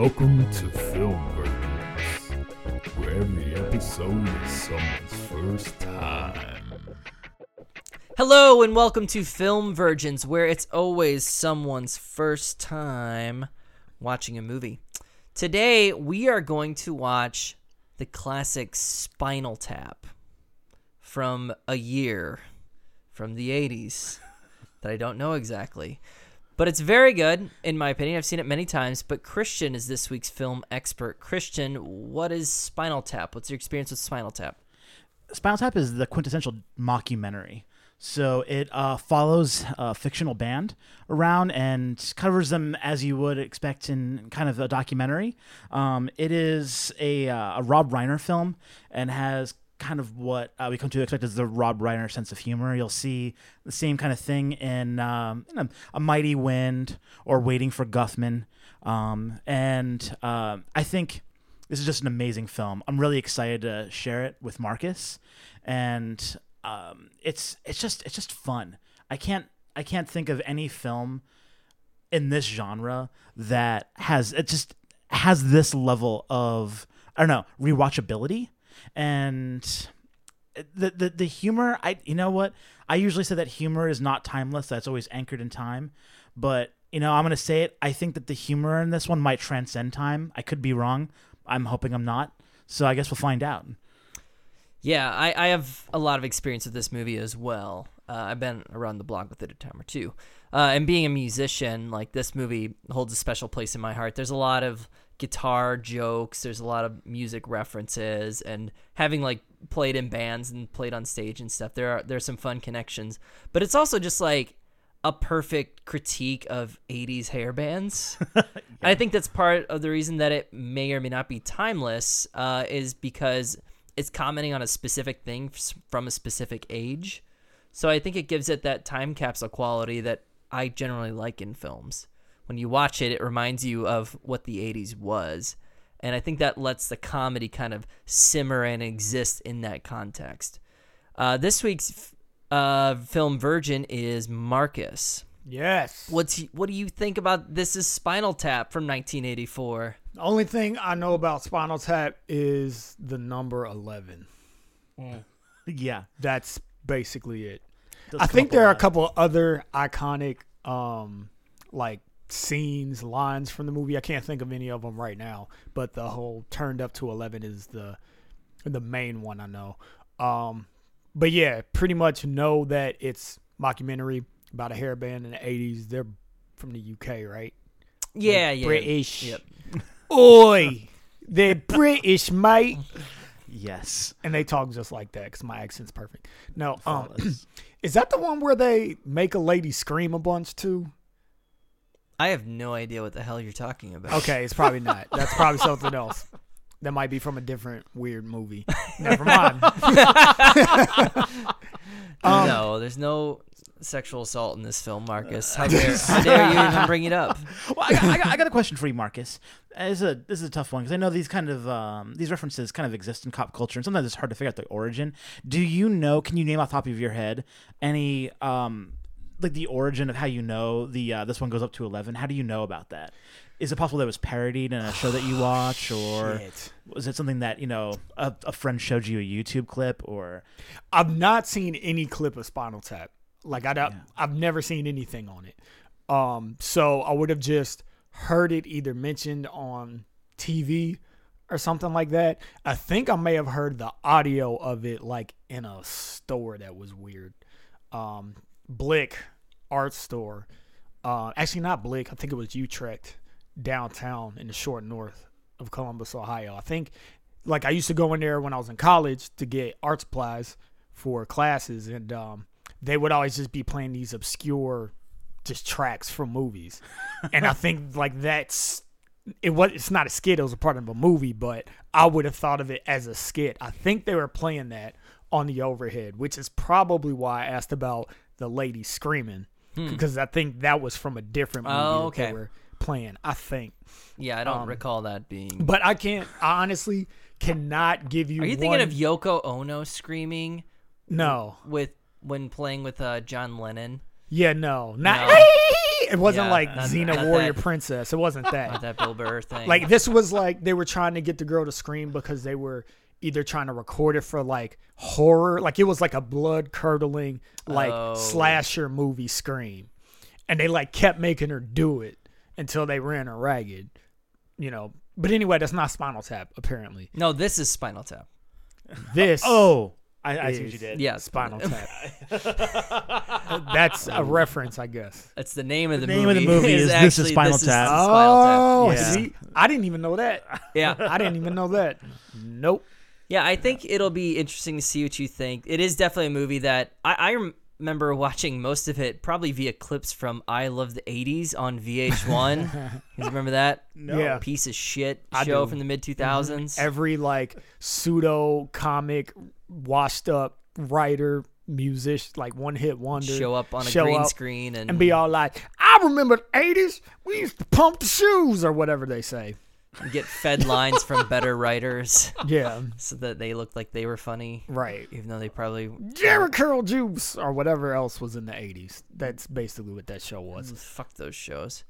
Welcome to Film Virgins, where every episode is someone's first time. Hello and welcome to Film Virgins, where it's always someone's first time watching a movie. Today we are going to watch the classic Spinal Tap from a year from the 80s that I don't know exactly. But it's very good, in my opinion. I've seen it many times. But Christian is this week's film expert. Christian, what is Spinal Tap? What's your experience with Spinal Tap? Spinal Tap is the quintessential mockumentary. So it uh, follows a fictional band around and covers them as you would expect in kind of a documentary. Um, it is a, uh, a Rob Reiner film and has kind of what uh, we come to expect is the Rob Reiner sense of humor. You'll see the same kind of thing in, um, in a, a, Mighty Wind or Waiting for Guffman. Um, and uh, I think this is just an amazing film. I'm really excited to share it with Marcus, and um, it's it's just it's just fun. I can't I can't think of any film in this genre that has it just has this level of I don't know rewatchability and the the the humor I you know what? I usually say that humor is not timeless. That's always anchored in time. But you know I'm gonna say it. I think that the humor in this one might transcend time. I could be wrong. I'm hoping I'm not. So I guess we'll find out. Yeah I, I have a lot of experience with this movie as well. Uh, I've been around the block with it a time or two. Uh, and being a musician like this movie holds a special place in my heart. There's a lot of guitar jokes. There's a lot of music references and having like played in bands and played on stage and stuff. There are there's some fun connections, but it's also just like a perfect critique of 80s hair bands. yeah. I think that's part of the reason that it may or may not be timeless uh, is because it's commenting on a specific thing from a specific age. So I think it gives it that time capsule quality that I generally like in films when you watch it, it reminds you of what the 80s was. And I think that lets the comedy kind of simmer and exist in that context. Uh, this week's uh, film Virgin is Marcus. Yes. What's what do you think about this? Is Spinal Tap from 1984? The only thing I know about Spinal Tap is the number 11. Mm. Yeah, that's basically it. I think there are a couple other iconic, um, like scenes, lines from the movie. I can't think of any of them right now, but the whole turned up to 11 is the the main one I know. Um, but yeah, pretty much know that it's mockumentary about a hair band in the 80s. They're from the UK, right? Yeah, They're yeah. British. Yep. Oi, they're British, mate. Yes. And they talk just like that because my accent's perfect. No, um, is that the one where they make a lady scream a bunch too? I have no idea what the hell you're talking about. Okay, it's probably not. That's probably something else. That might be from a different weird movie. Never mind. um, no, there's no sexual assault in this film, Marcus. How dare, how dare you even bring it up? Well, I got, I, got, I got a question for you, Marcus. This is a this is a tough one because I know these kind of um, these references kind of exist in pop culture, and sometimes it's hard to figure out the origin. Do you know? Can you name off the top of your head any um, like the origin of how you know the uh, this one goes up to 11 how do you know about that? Is it possible that it was parodied in a show that you watch or Shit. was it something that you know a, a, friend showed you a youtube clip or? I've not seen any clip of spinal tap. Like I, yeah. i've never seen anything on it. Um so i would have just heard it either mentioned on tv or something like that. I think i may have heard the audio of it like in a store that was weird. Um Blick art store. Uh, actually, not Blick. I think it was Utrecht downtown in the short north of Columbus, Ohio. I think, like, I used to go in there when I was in college to get art supplies for classes, and um, they would always just be playing these obscure, just tracks from movies. and I think like that's it was it's not a skit; it was a part of a movie, but I would have thought of it as a skit. I think they were playing that on the overhead, which is probably why I asked about the lady screaming hmm. because I think that was from a different movie oh, okay. that they were playing. I think. Yeah, I don't um, recall that being. But I can't. I honestly cannot give you. Are you one, thinking of Yoko Ono screaming No. with when playing with uh, John Lennon? Yeah, no, not. No. It wasn't Yeah, like not- Xena not Warrior that. Princess. It wasn't that. that Bill Burr thing. like this was like they were trying to get the girl to scream because they were either trying to record it for like horror, like it was like a blood curdling like Oh. slasher movie scream, and they like kept making her do it until they ran her ragged, you know. But anyway, that's not Spinal Tap apparently. no, this is Spinal Tap. This Oh, I, I see what you did. Yeah, Spinal Tap. That's a reference, I guess. That's the name of the, The name movie. of the movie is actually This Is Spinal This Tap. Spinal Oh, Yeah. see, I didn't even know that. Yeah. I didn't even know that. Nope. Yeah, I think it'll be interesting to see what you think. It is definitely a movie that I, I remember watching most of it probably via clips from I Love the 80s on VH1. you remember that? No. Yeah. Piece of shit I show from the mid mm-hmm. 2000s. Every like pseudo comic, washed up writer, musician, like one hit wonder, Show up on a show green up screen and, and be all like, "I remember the '80s. We used to pump the shoes or whatever they say." Get fed lines from better writers Yeah, so that they looked like they were funny, right. even though they probably Jheri Curl Juice or whatever else was in the '80s. That's basically what that show was. Mm, fuck those shows.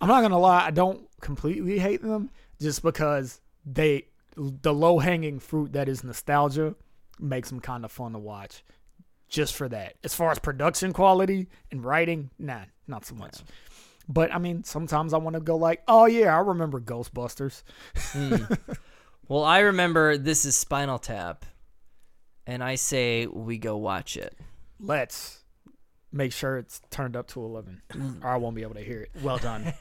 I'm not gonna lie, I don't completely hate them just because they the low hanging fruit that is nostalgia makes them kind of fun to watch. Just for that. As far as production quality and writing, nah, not so much. But I mean, sometimes I want to go like, oh yeah, I remember Ghostbusters. Hmm. Well, I remember this is Spinal Tap, and I say we go watch it. Let's make sure it's turned up to eleven, or I won't be able to hear it. Well done.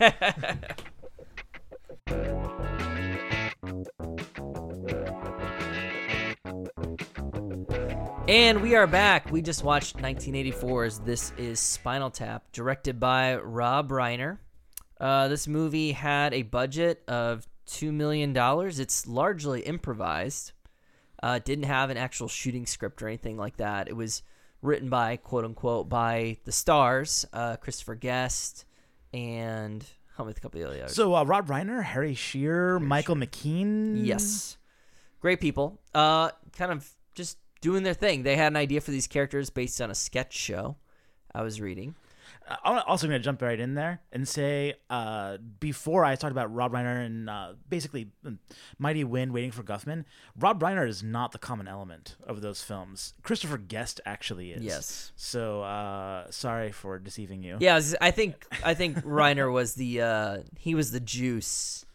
And we are back. We just watched 1984's This Is Spinal Tap, directed by Rob Reiner. Uh, this movie had a budget of $2 million. It's largely improvised. Uh, didn't have an actual shooting script or anything like that. It was written by, quote unquote, by the stars, uh, Christopher Guest, and how many a couple of the others? so uh, Rob Reiner, Harry Shearer, Michael McKean. Yes. Great people. Uh kind of just doing their thing. They had an idea for these characters based on a sketch show I was reading. Uh, I'm also going to jump right in there and say uh, before I talked about Rob Reiner and uh, basically um, Mighty Wind, Waiting for Guffman, Rob Reiner is not the common element of those films. Christopher Guest actually is. Yes. So uh, sorry for deceiving you. Yeah, I I think I think Reiner was the uh he was the juice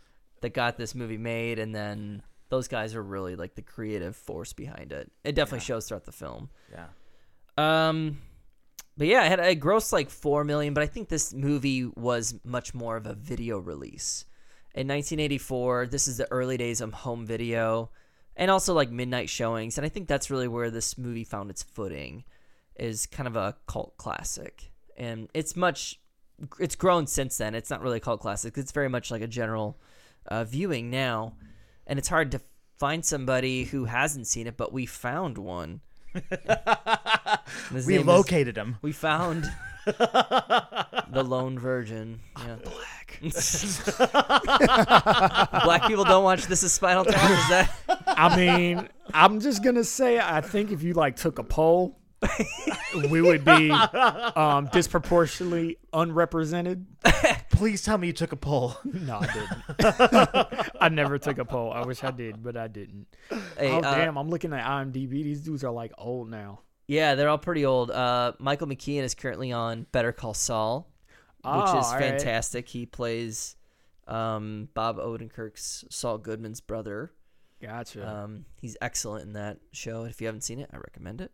that got this movie made and then those guys are really like the creative force behind it. It definitely shows throughout the film. Yeah. Um, but yeah, it had a gross like four million. But I think this movie was much more of a video release. In 1984, this is the early days of home video, and also like midnight showings. And I think that's really where this movie found its footing, is kind of a cult classic. And it's much, it's grown since then. It's not really a cult classic. It's very much like a general uh, viewing now, and it's hard to find somebody who hasn't seen it. But we found one. We name is- located him. we found the lone virgin. Yeah. Black. Black people don't watch This Is Spinal Tap. Is that? I mean, I'm just gonna say, I think if you like took a poll, we would be um, disproportionately unrepresented. Please tell me you took a poll. No, I didn't. I never took a poll. I wish I did, but I didn't. Hey, oh uh, damn! I'm looking at IMDb. These dudes are like old now. Yeah, they're all pretty old. Uh, Michael McKean is currently on Better Call Saul, which Oh, is all right. fantastic. He plays um, Bob Odenkirk's Saul Goodman's brother. Gotcha. Um, he's excellent in that show. If you haven't seen it, I recommend it.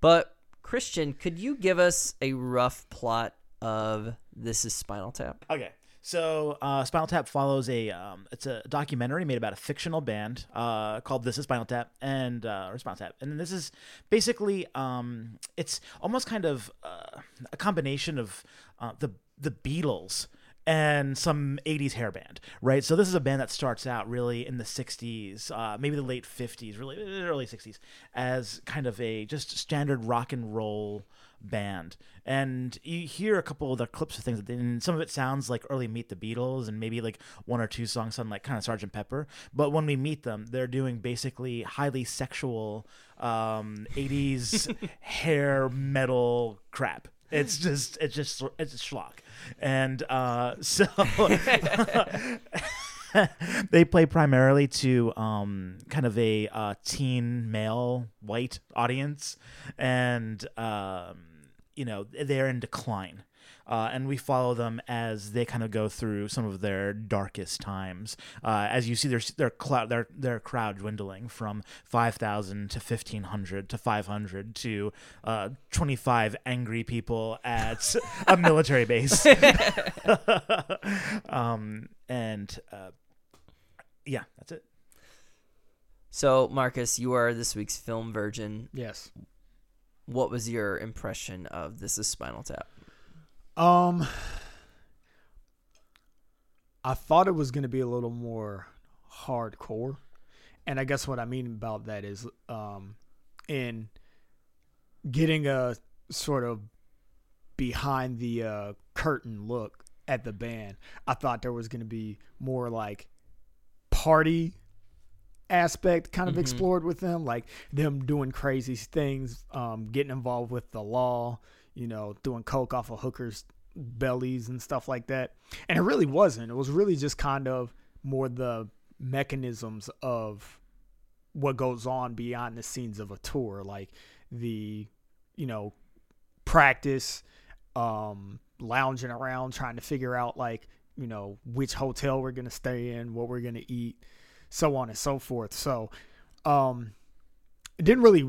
But Christian, could you give us a rough plot of This Is Spinal Tap? Okay. So, uh, Spinal Tap follows a um, it's a documentary made about a fictional band uh, called This Is Spinal Tap and uh, or Spinal Tap, and this is basically um, it's almost kind of uh, a combination of uh, the the Beatles and some 80s hair band, right? So this is a band that starts out really in the 60s, uh, maybe the late 50s, really early 60s, as kind of a just standard rock and roll band. And you hear a couple of the clips of things, that they, and some of it sounds like early Meet the Beatles, and maybe like one or two songs sound like kind of Sergeant Pepper. But when we meet them, they're doing basically highly sexual um, 80s hair metal crap. It's just, it's just, it's a schlock. And uh, so they play primarily to um, kind of a uh, teen male white audience, and um, you know they're in decline. Uh, and we follow them as they kind of go through some of their darkest times. Uh, as you see, their their cloud their their crowd dwindling from five thousand to fifteen hundred to five hundred to uh, twenty five angry people at a military base. um, and uh, yeah, that's it. So, Marcus, you are this week's film virgin. Yes. What was your impression of This is Spinal Tap? Um, I thought it was going to be a little more hardcore, and I guess what I mean about that is, um, in getting a sort of behind the uh, curtain look at the band, I thought there was going to be more like party aspect kind of Mhm. explored with them, like them doing crazy things, um, getting involved with the law, you know, doing coke off of hookers' bellies and stuff like that. And it really wasn't. It was really just kind of more the mechanisms of what goes on behind the scenes of a tour, like the, you know, practice, um, lounging around trying to figure out like, you know, which hotel we're gonna stay in, what we're gonna eat, so on and so forth. So, um, it didn't really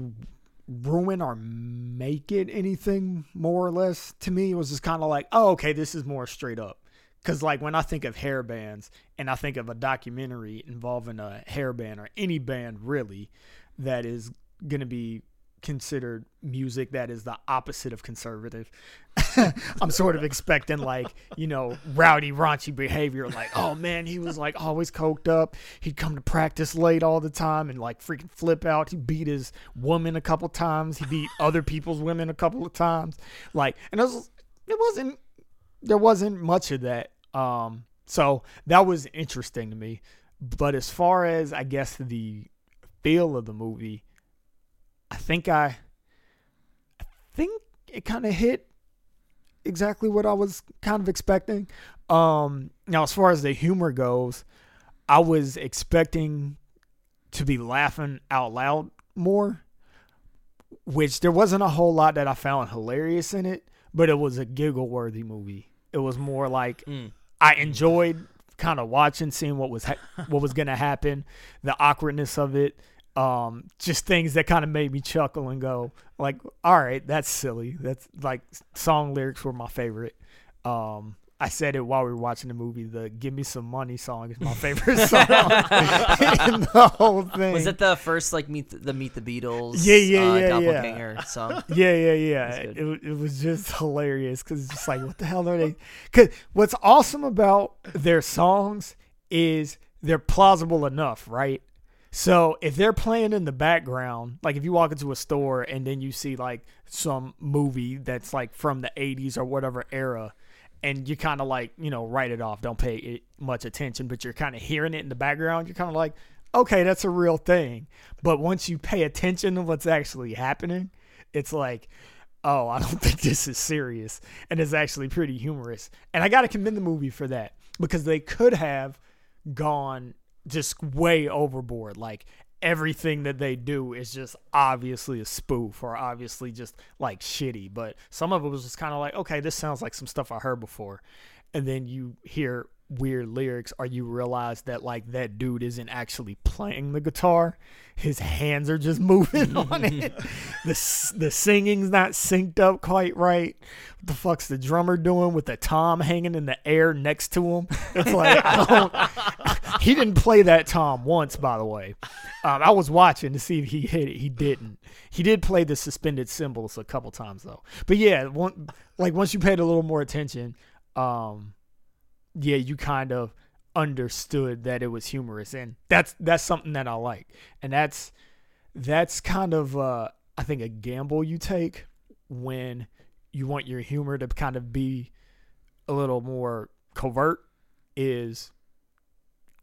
ruin or make it anything more or less to me. It was just kind of like, oh, okay, this is more straight up. Because, like, when I think of hair bands and I think of a documentary involving a hair band or any band really that is going to be considered music that is the opposite of conservative, I'm sort of expecting, like, you know, rowdy, raunchy behavior. Like, oh man, he was like always coked up. He'd come to practice late all the time and like freaking flip out. He beat his woman a couple times. He beat other people's women a couple of times. Like, and it was, it wasn't, there wasn't much of that. Um, so that was interesting to me. But as far as I guess the feel of the movie, think I, I think it kind of hit exactly what I was kind of expecting. Um, now, as far as the humor goes, I was expecting to be laughing out loud more, which there wasn't a whole lot that I found hilarious in it, but it was a giggle worthy movie. It was more like Mm. I enjoyed kind of watching, seeing what was ha- what was gonna happen, the awkwardness of it, um, just things that kind of made me chuckle and go like, all right, that's silly. That's like song lyrics were my favorite. Um, I said it while we were watching the movie. The "Give Me Some Money" song is my favorite song in the whole thing. Was it the first like meet the, the Meet the Beatles? Yeah, yeah, uh, yeah, yeah. song. Yeah, yeah, yeah. That's It, it was just hilarious because it's just like, what the hell are they? Because what's awesome about their songs is they're plausible enough, right? So if they're playing in the background, like if you walk into a store and then you see like some movie that's like from the 80s or whatever era, and you kind of like, you know, write it off, don't pay it much attention, but you're kind of hearing it in the background, you're kind of like, okay, that's a real thing. But once you pay attention to what's actually happening, it's like, oh, I don't think this is serious. And it's actually pretty humorous. And I got to commend the movie for that because they could have gone just way overboard. Like everything that they do is just obviously a spoof or obviously just like shitty. But some of it was just kind of like, okay, this sounds like some stuff I heard before. And then you hear weird lyrics or you realize that like that dude isn't actually playing the guitar his hands are just moving on it the the singing's not synced up quite right what the fuck's the drummer doing with the tom hanging in the air next to him it's like I don't, he didn't play that tom once by the way. Um, i was watching to see if he hit it. He didn't. He did play the suspended cymbals a couple times though. But yeah one, like once you paid a little more attention um yeah, you kind of understood that it was humorous, and that's that's something that I like, and that's that's kind of uh, I think a gamble you take when you want your humor to kind of be a little more covert is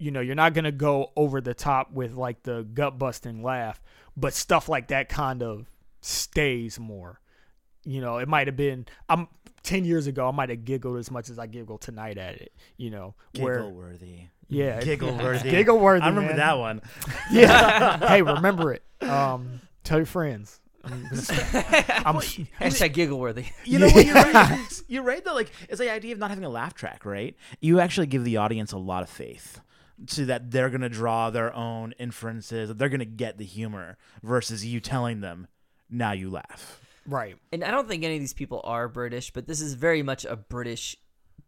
you know, you're not going to go over the top with like the gut busting laugh, but stuff like that kind of stays more. You know, it might have been I'm 10 years ago I might have giggled as much as I giggle tonight at it, you know, where Giggle worthy. yeah, Giggle worthy. Giggle worthy. I remember man. that one. Yeah. hey, remember it. Um, tell your friends. I'm gonna say- I'm- Hashtag giggleworthy. You know what? You're right. You're right though. Like it's the idea of not having a laugh track, right? You actually give the audience a lot of faith, so that they're gonna draw their own inferences. that They're gonna get the humor versus you telling them, "Now you laugh." right. And I don't think any of these people are British, but this is very much a British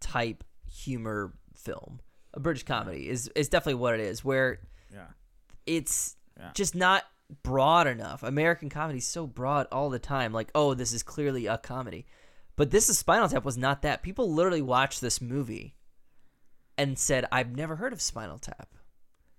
type humor film. A British comedy is is definitely what it is, where Yeah. it's Yeah. just not broad enough. American comedy is so broad all the time. Like, oh, this is clearly a comedy. But this is Spinal Tap was not that. People literally watched this movie and said, I've never heard of Spinal Tap.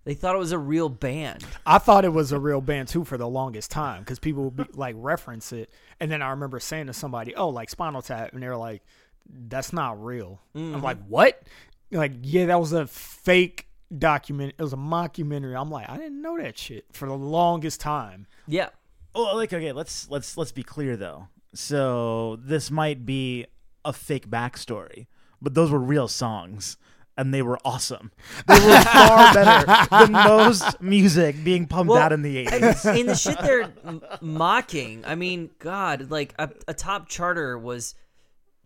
They thought it was a real band. I thought it was a real band too for the longest time because people would be, like reference it, and then I remember saying to somebody, "Oh, like Spinal Tap," and they're like, "That's not real." I'm mm-hmm. like, "What?" Like, yeah, that was a fake document. It was a mockumentary. I'm like, I didn't know that shit for the longest time. Yeah. Oh, like okay, let's let's let's be clear though. So this might be a fake backstory, but those were real songs, and they were awesome. They were far better than most music being pumped Well, out in the eighties. in the shit they're m- mocking, I mean, God, like a, a top charter was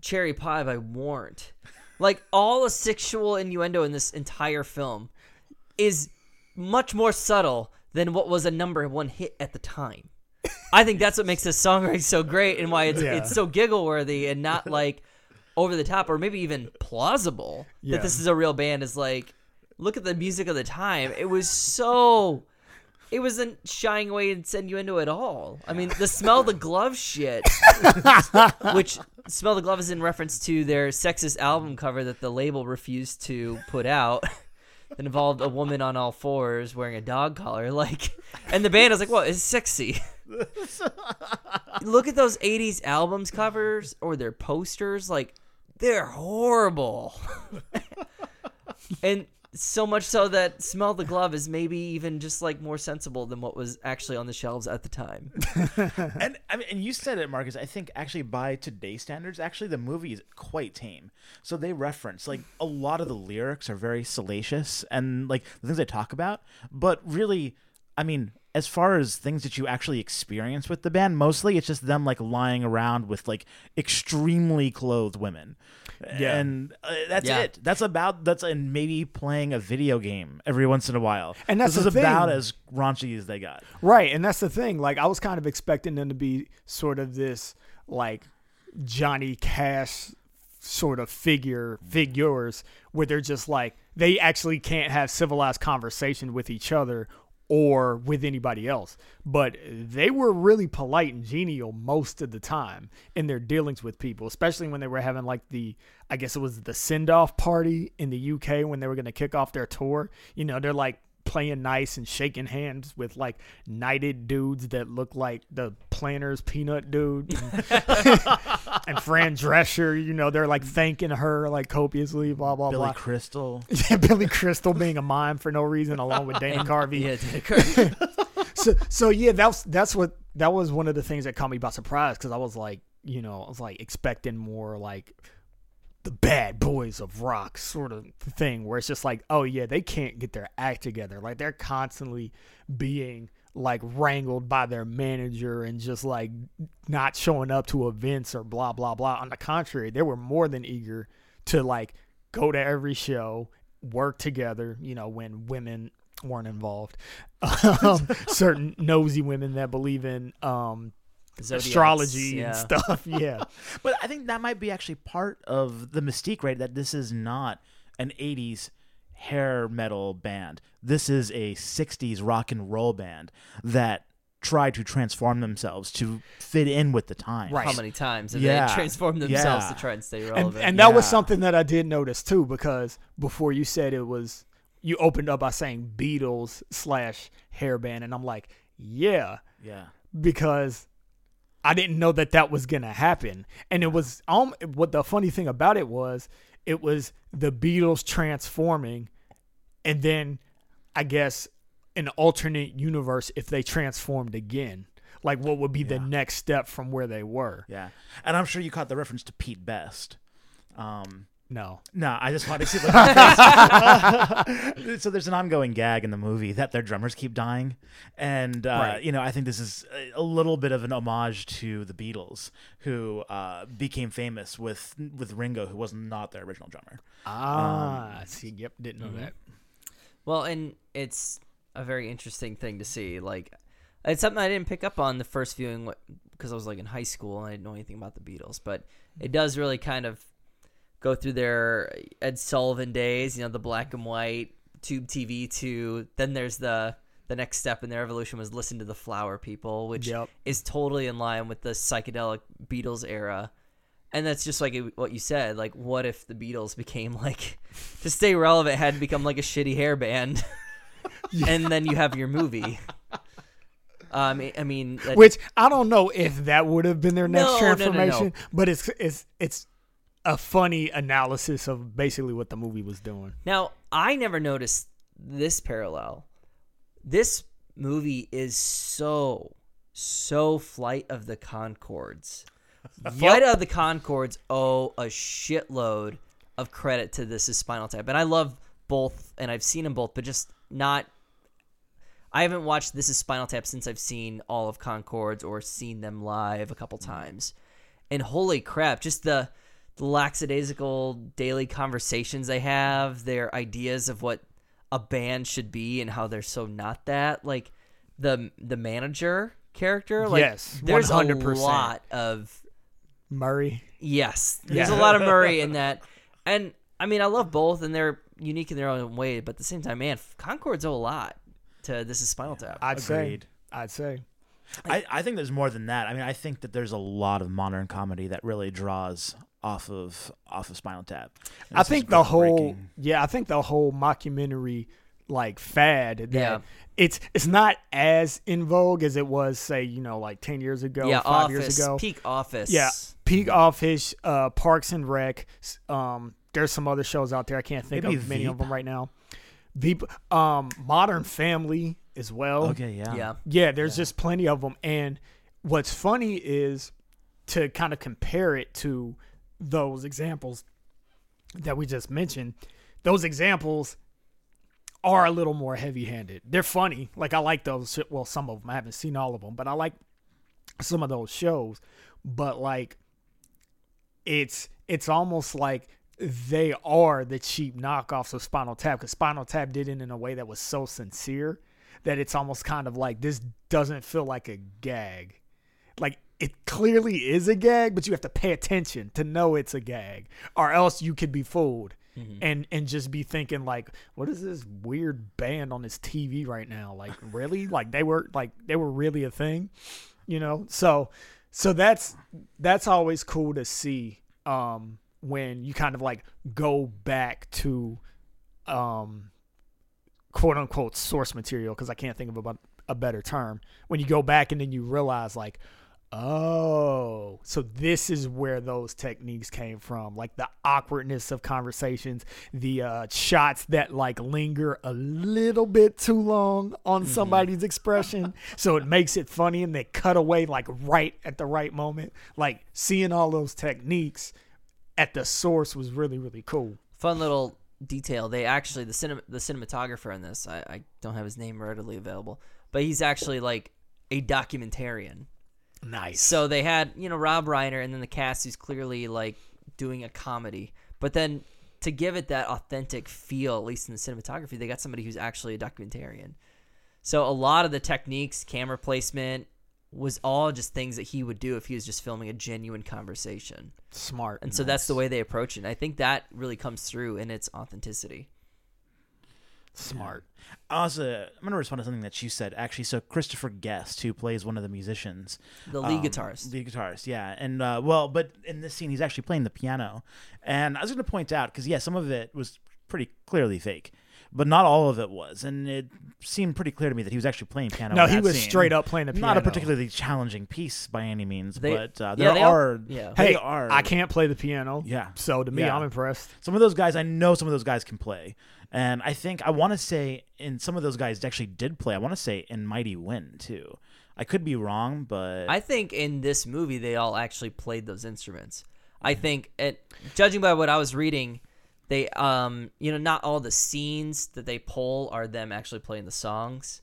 Cherry Pie by Warrant. Like all the sexual innuendo in this entire film is much more subtle than what was a number one hit at the time. I think that's what makes this songwriting so great and why it's Yeah. it's so giggle worthy and not like over the top or maybe even plausible Yeah. that this is a real band is like look at the music of the time. It was so it wasn't shying away and send you into it all. I mean, the smell the glove shit, which smell the glove is in reference to their sexist album cover that the label refused to put out. That involved a woman on all fours wearing a dog collar, like, and the band was like, "What is sexy?" Look at those '80s albums covers or their posters, like, they're horrible. and so much so that smell the glove is maybe even just like more sensible than what was actually on the shelves at the time and I mean, and you said it, Marcus. I think actually by today's standards, actually the movie is quite tame. So they reference like a lot of the lyrics are very salacious and like the things they talk about, but really, I mean, as far as things that you actually experience with the band, mostly it's just them like lying around with like extremely clothed women. Yeah. and uh, that's Yeah. it. That's about that's and maybe playing a video game every once in a while. And that's this the is about as raunchy as they got. Right, and that's the thing. Like I was kind of expecting them to be sort of this like Johnny Cash sort of figure figures where they're just like they actually can't have civilized conversation with each other or with anybody else. But they were really polite and genial most of the time in their dealings with people, especially when they were having like the I guess it was the send off party in the UK when they were going to kick off their tour. You know, they're like playing nice and shaking hands with like knighted dudes that look like the Planters peanut dude and, Fran Drescher, you know, they're like thanking her like copiously, blah blah Billy blah. Crystal. Billy Crystal being a mime for no reason, along with Dana Carvey. yeah Dana Carvey. So, so yeah, that's that's what that was one of the things that caught me by surprise because I was like, you know, I was like expecting more like the bad boys of rock sort of thing where it's just like, oh yeah, they can't get their act together. Like they're constantly being like wrangled by their manager and just like not showing up to events or blah blah blah. On the contrary, they were more than eager to like go to every show, work together, you know, when women weren't involved. Um, certain nosy women that believe in um Zodiacs, astrology yeah. and stuff. Yeah. But I think that might be actually part of the mystique, right? That this is not an 80s hair metal band. This is a 60s rock and roll band that tried to transform themselves to fit in with the time. Right. How many times have Yeah. they transformed themselves Yeah. to try and stay and, relevant? and that was something that I did notice too, because before you said it was, you opened up by saying Beatles slash hair band, and I'm like, yeah, Yeah. because I didn't know that that was gonna happen. And it was um what the funny thing about it was it was the Beatles transforming, and then I guess an alternate universe if they transformed again. Like what would be the next step from where they were? Yeah, and I'm sure you caught the reference to Pete Best. Um, No. no, I just want to see. Like, so there's an ongoing gag in the movie that their drummers keep dying, and uh, Right. you know I think this is a- little bit of an homage to the Beatles, who uh, became famous with with Ringo, who was not their original drummer. Ah, see, yep, didn't know that. Well, and it's a very interesting thing to see. Like, it's something I didn't pick up on the first viewing because I was like in high school and I didn't know anything about the Beatles. But it does really kind of go through their Ed Sullivan days, you know, the black and white tube TV to then there's the the next step in their evolution was listen to the Flower People, which Yep. is totally in line with the psychedelic Beatles era. And that's just like what you said. Like, what if the Beatles became like to stay relevant had to become like a shitty hair band, and then you have your movie. Um, I mean, that- Which I don't know if that would have been their next No, no, no, no. transformation, but it's it's it's a funny analysis of basically what the movie was doing. Now, I never noticed this parallel. This movie is so, so Flight of the Conchords. Flight of the Conchords owe a shitload of credit to this is Spinal Tap. And I love both, and I've seen them both, but just not. I haven't watched This is Spinal Tap since I've seen all of Conchords or seen them live a couple times. And holy crap, just the the lackadaisical daily conversations they have, their ideas of what a band should be and how they're so not that. Like the the manager character, like Yes, there's a 100%. lot of Murray. yes, there's Yeah. a lot of Murray in that, and I mean I love both and they're unique in their own way, but at the same time, man, Conchords owe a lot to this is Spinal Tap. I'd Agreed. say. I'd say. I, I think there's more than that. I mean, I think that there's a lot of modern comedy that really draws off of off of Spinal Tap. And I think the whole yeah, I think the whole mockumentary like fad that Yeah. it's it's not as in vogue as it was say you know like ten years ago, yeah, five Office, years ago. peak Office. Yeah, peak office, uh, Parks and Rec. Um, there's some other shows out there. I can't think Maybe of many of them right now. Veep, um, Modern Family as well. Okay, yeah, yeah. Yeah, there's just plenty of them. And what's funny is to kind of compare it to those examples that we just mentioned. Those examples are a little more heavy-handed. They're funny. Like I like those. Well, some of them. I haven't seen all of them, but I like some of those shows. But like, it's it's almost like they are the cheap knockoffs of Spinal Tap because Spinal Tap did it in a way that was so sincere that it's almost kind of like this doesn't feel like a gag. Like it clearly is a gag, but you have to pay attention to know it's a gag, or else you could be fooled and and just be thinking like, what is this weird band on this TV right now? Like really? like they were like they were really a thing, you know? So so that's that's always cool to see um when you kind of like go back to um quote unquote source material because I can't think of a, a better term. When you go back and then you realize like, oh, so this is where those techniques came from, like the awkwardness of conversations, the uh, shots that like linger a little bit too long on somebody's expression, so it makes it funny, and they cut away like right at the right moment. Like seeing all those techniques at the source was really really cool. fun little detail. They actually the cinema the cinematographer in this. I, I don't have his name readily available, but he's actually like a documentarian. Nice. So they had you know Rob Reiner and then the cast who's clearly like doing a comedy, but then to give it that authentic feel, at least in the cinematography, they got somebody who's actually a documentarian. So a lot of the techniques, camera placement, was all just things that he would do if he was just filming a genuine conversation. smart. And so that's the way they approach it. And I think that really comes through in its authenticity. Smart. Also, I'm going to respond to something that you said. Actually, so Christopher Guest, who plays one of the musicians, The lead um, guitarist. lead guitarist, yeah, and uh, well, but in this scene, he's actually playing the piano. And I was going to point out because yeah, some of it was pretty clearly fake, but not all of it was, and it seemed pretty clear to me that he was actually playing piano. No, he was scene. straight up playing the piano. Not a particularly challenging piece by any means, They- but uh, yeah, there they all- are. yeah. they Hey, are. I can't play the piano. Yeah. So to me, Yeah. I'm impressed. Some of those guys, I know some of those guys can play, and I think I want to say, in some of those guys actually did play. I want to say in Mighty Wind too. I could be wrong, but I think in this movie they all actually played those instruments. I think, it, judging by what I was reading, they, um, you know, not all the scenes that they pull are them actually playing the songs,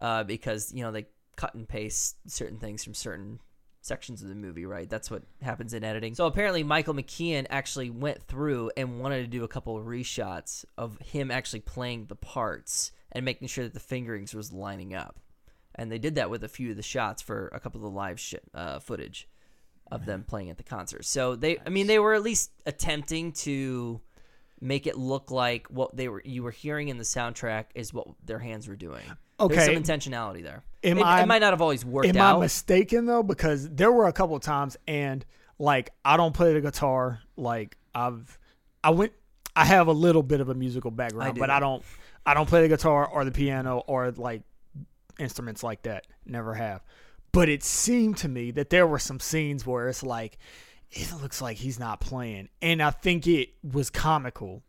uh, because you know they cut and paste certain things from certain sections of the movie, right? That's what happens in editing. So apparently, Michael McKean actually went through and wanted to do a couple of reshots of him actually playing the parts and making sure that the fingerings was lining up and they did that with a few of the shots for a couple of the live sh- uh, footage of them playing at the concert. So they, I mean, they were at least attempting to make it look like what they were you were hearing in the soundtrack is what their hands were doing. There's Okay. some intentionality there. Am it, I- it might not have always worked Am out. I mistaken though? Because there were a couple of times, and like I don't play the guitar. Like I've, I went, I have a little bit of a musical background, do. but I don't, I don't play the guitar or the piano or like instruments like that. Never have. But it seemed to me that there were some scenes where it's like, it looks like he's not playing, and I think it was comical,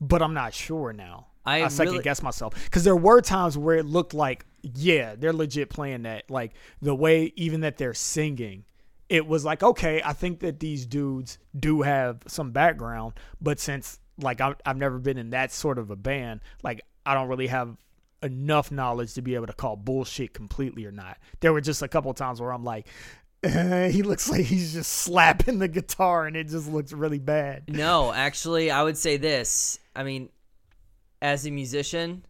but I'm not sure now. I I second really- guess myself because there were times where it looked like, yeah, they're legit playing that. Like the way even that they're singing, it was like, okay, I think that these dudes do have some background, but since like I've, I've never been in that sort of a band, like I don't really have enough knowledge to be able to call bullshit completely or not. There were just a couple times where I'm like, he looks like he's just slapping the guitar and it just looks really bad. No, actually, I would say this. I mean, as a musician,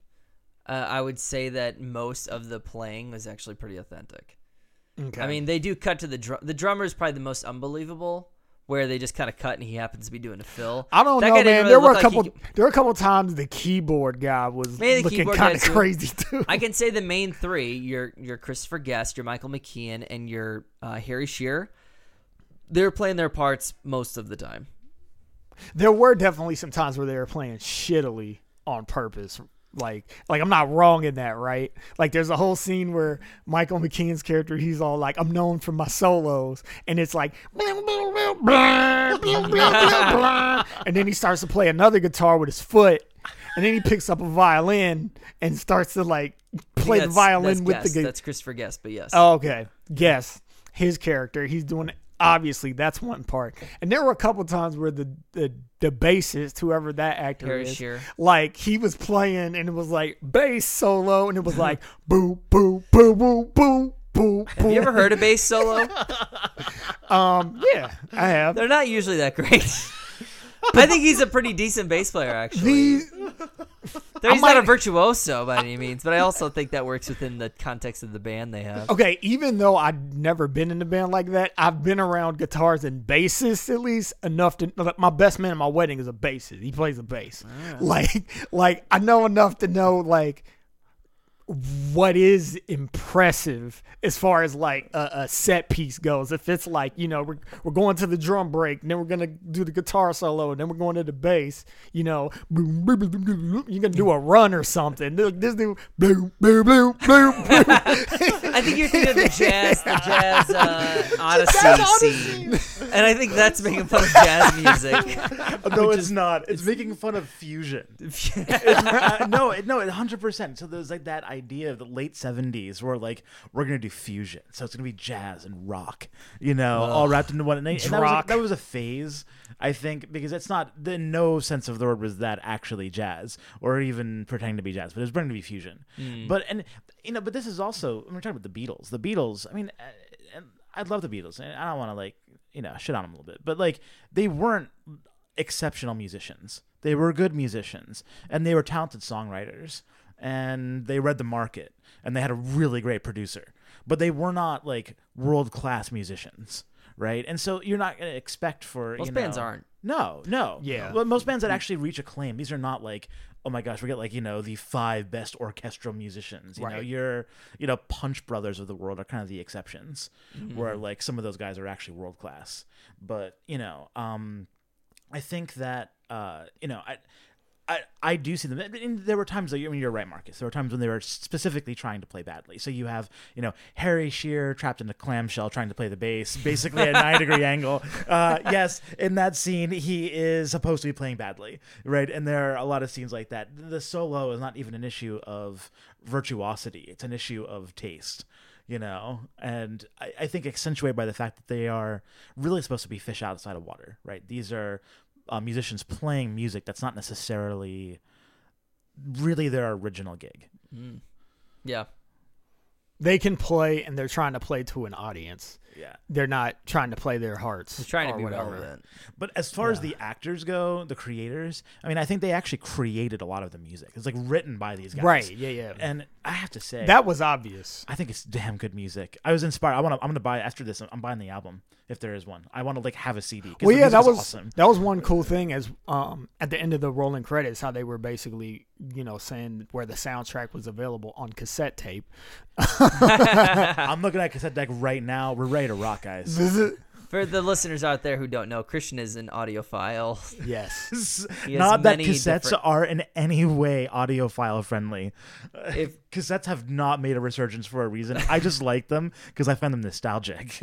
uh, I would say that most of the playing was actually pretty authentic. Okay. I mean, they do cut to the drum. The drummer is probably the most unbelievable, where they just kind of cut and he happens to be doing a fill. I don't That know, man. really there were a like he couple. there were a couple times the keyboard guy was looking kind of crazy too. I can say the main three: your your Christopher Guest, your Michael McKean, and your uh, Harry Shearer. They're playing their parts most of the time. there were definitely some times where they were playing shittily on purpose. Like, like I'm not wrong in that, right? Like, there's a whole scene where Michael McKean's character, he's all like, "I'm known for my solos," and it's like, and then he starts to play another guitar with his foot, and then he picks up a violin and starts to like play the violin with Guest. the guitar. That's Christopher Guest, but yes. Oh, okay. Yes. His character. He's doing obviously that's one part. And there were a couple times where the the, the bassist, whoever that actor Harry is, Shearer. like he was playing and it was like bass solo and it was like boo boo boo boo boo boo Have boo. you ever heard a bass solo? Um yeah, I have. They're not usually that great. I think he's a pretty decent bass player, actually. Though he's I not a virtuoso by any means, but I also think that works within the context of the band they have. Okay, even though I've never been in a band like that, I've been around guitars and bassists at least enough to. My best man at my wedding is a bassist. He plays the bass. Ah. Like, like I know enough to know like what is impressive as far as like a, a set piece goes. If it's like you know we're we're going to the drum break, and then we're gonna do the guitar solo, and then we're going to the bass. You know, boom, boom, boom, boom, boom, you're gonna do a run or something. This dude, boom, boom, boom, boom, boom. I think you're thinking of the jazz, the jazz uh, Odyssey, scene, and I think that's making fun of jazz music. no, it's not. It's, making fun of fusion. uh, no, it, no, hundred percent. So there's like that idea of the late seventies where like we're gonna do fusion, so it's gonna be jazz and rock, you know, all wrapped into one. And, and that, was a, that was a phase, I think, because it's not the no sense of the word was that actually jazz or even pretending to be jazz, but it was going to be fusion. But and you know, but this is also when we're talking about the Beatles. The Beatles, I mean, uh, I love the Beatles, and I don't want to like you know shit on them a little bit, but like they weren't exceptional musicians. They were good musicians and they were talented songwriters and they read the market and they had a really great producer. But they were not like world class musicians, right? And so you're not going to expect for Most you bands aren't. No, no. Yeah. Well, most bands that actually reach acclaim, these are not like, oh my gosh, we get like, you know, the five best orchestral musicians. You know, Right. your, you know, Punch Brothers of the world are kind of the exceptions, where Mm-hmm. like some of those guys are actually world class. But, you know, um, I think that uh, you know, I I, I do see them. And there were times, like, I mean, you're right, Marcus. There were times when they were specifically trying to play badly. So you have, you know, Harry Shearer trapped in a clamshell trying to play the bass, basically at a nine degree angle. Uh, yes, in that scene, he is supposed to be playing badly, right? And there are a lot of scenes like that. The solo is not even an issue of virtuosity; it's an issue of taste you know and I, I, think accentuated by the fact that they are really supposed to be fish outside of water right these are uh, musicians playing music that's not necessarily really their original gig Mm. Yeah. They can play and they're trying to play to an audience. Yeah They're not trying to play their hearts. He's trying to be whatever. relevant. But as far as the actors go, the creators, I mean, I think they actually created a lot of the music. It's like written by these guys, Right. Yeah. Yeah. And I have to say, that was obvious. I think it's damn good music. I was inspired. I want to. I'm gonna buy after this. I'm buying the album if there is one. I want to like have a CD. 'cause Well, the yeah, music that is was awesome. that was one cool thing. As um, at the end of the rolling credits, how they were basically, you know, saying where the soundtrack was available on cassette tape. I'm looking at cassette deck right now. We're ready to rock, guys. For the listeners out there who don't know, Christian is an audiophile. yes. He has Not that many cassettes different- are in any way audiophile friendly. If Cassettes have not made a resurgence for a reason. I just like them because I find them nostalgic.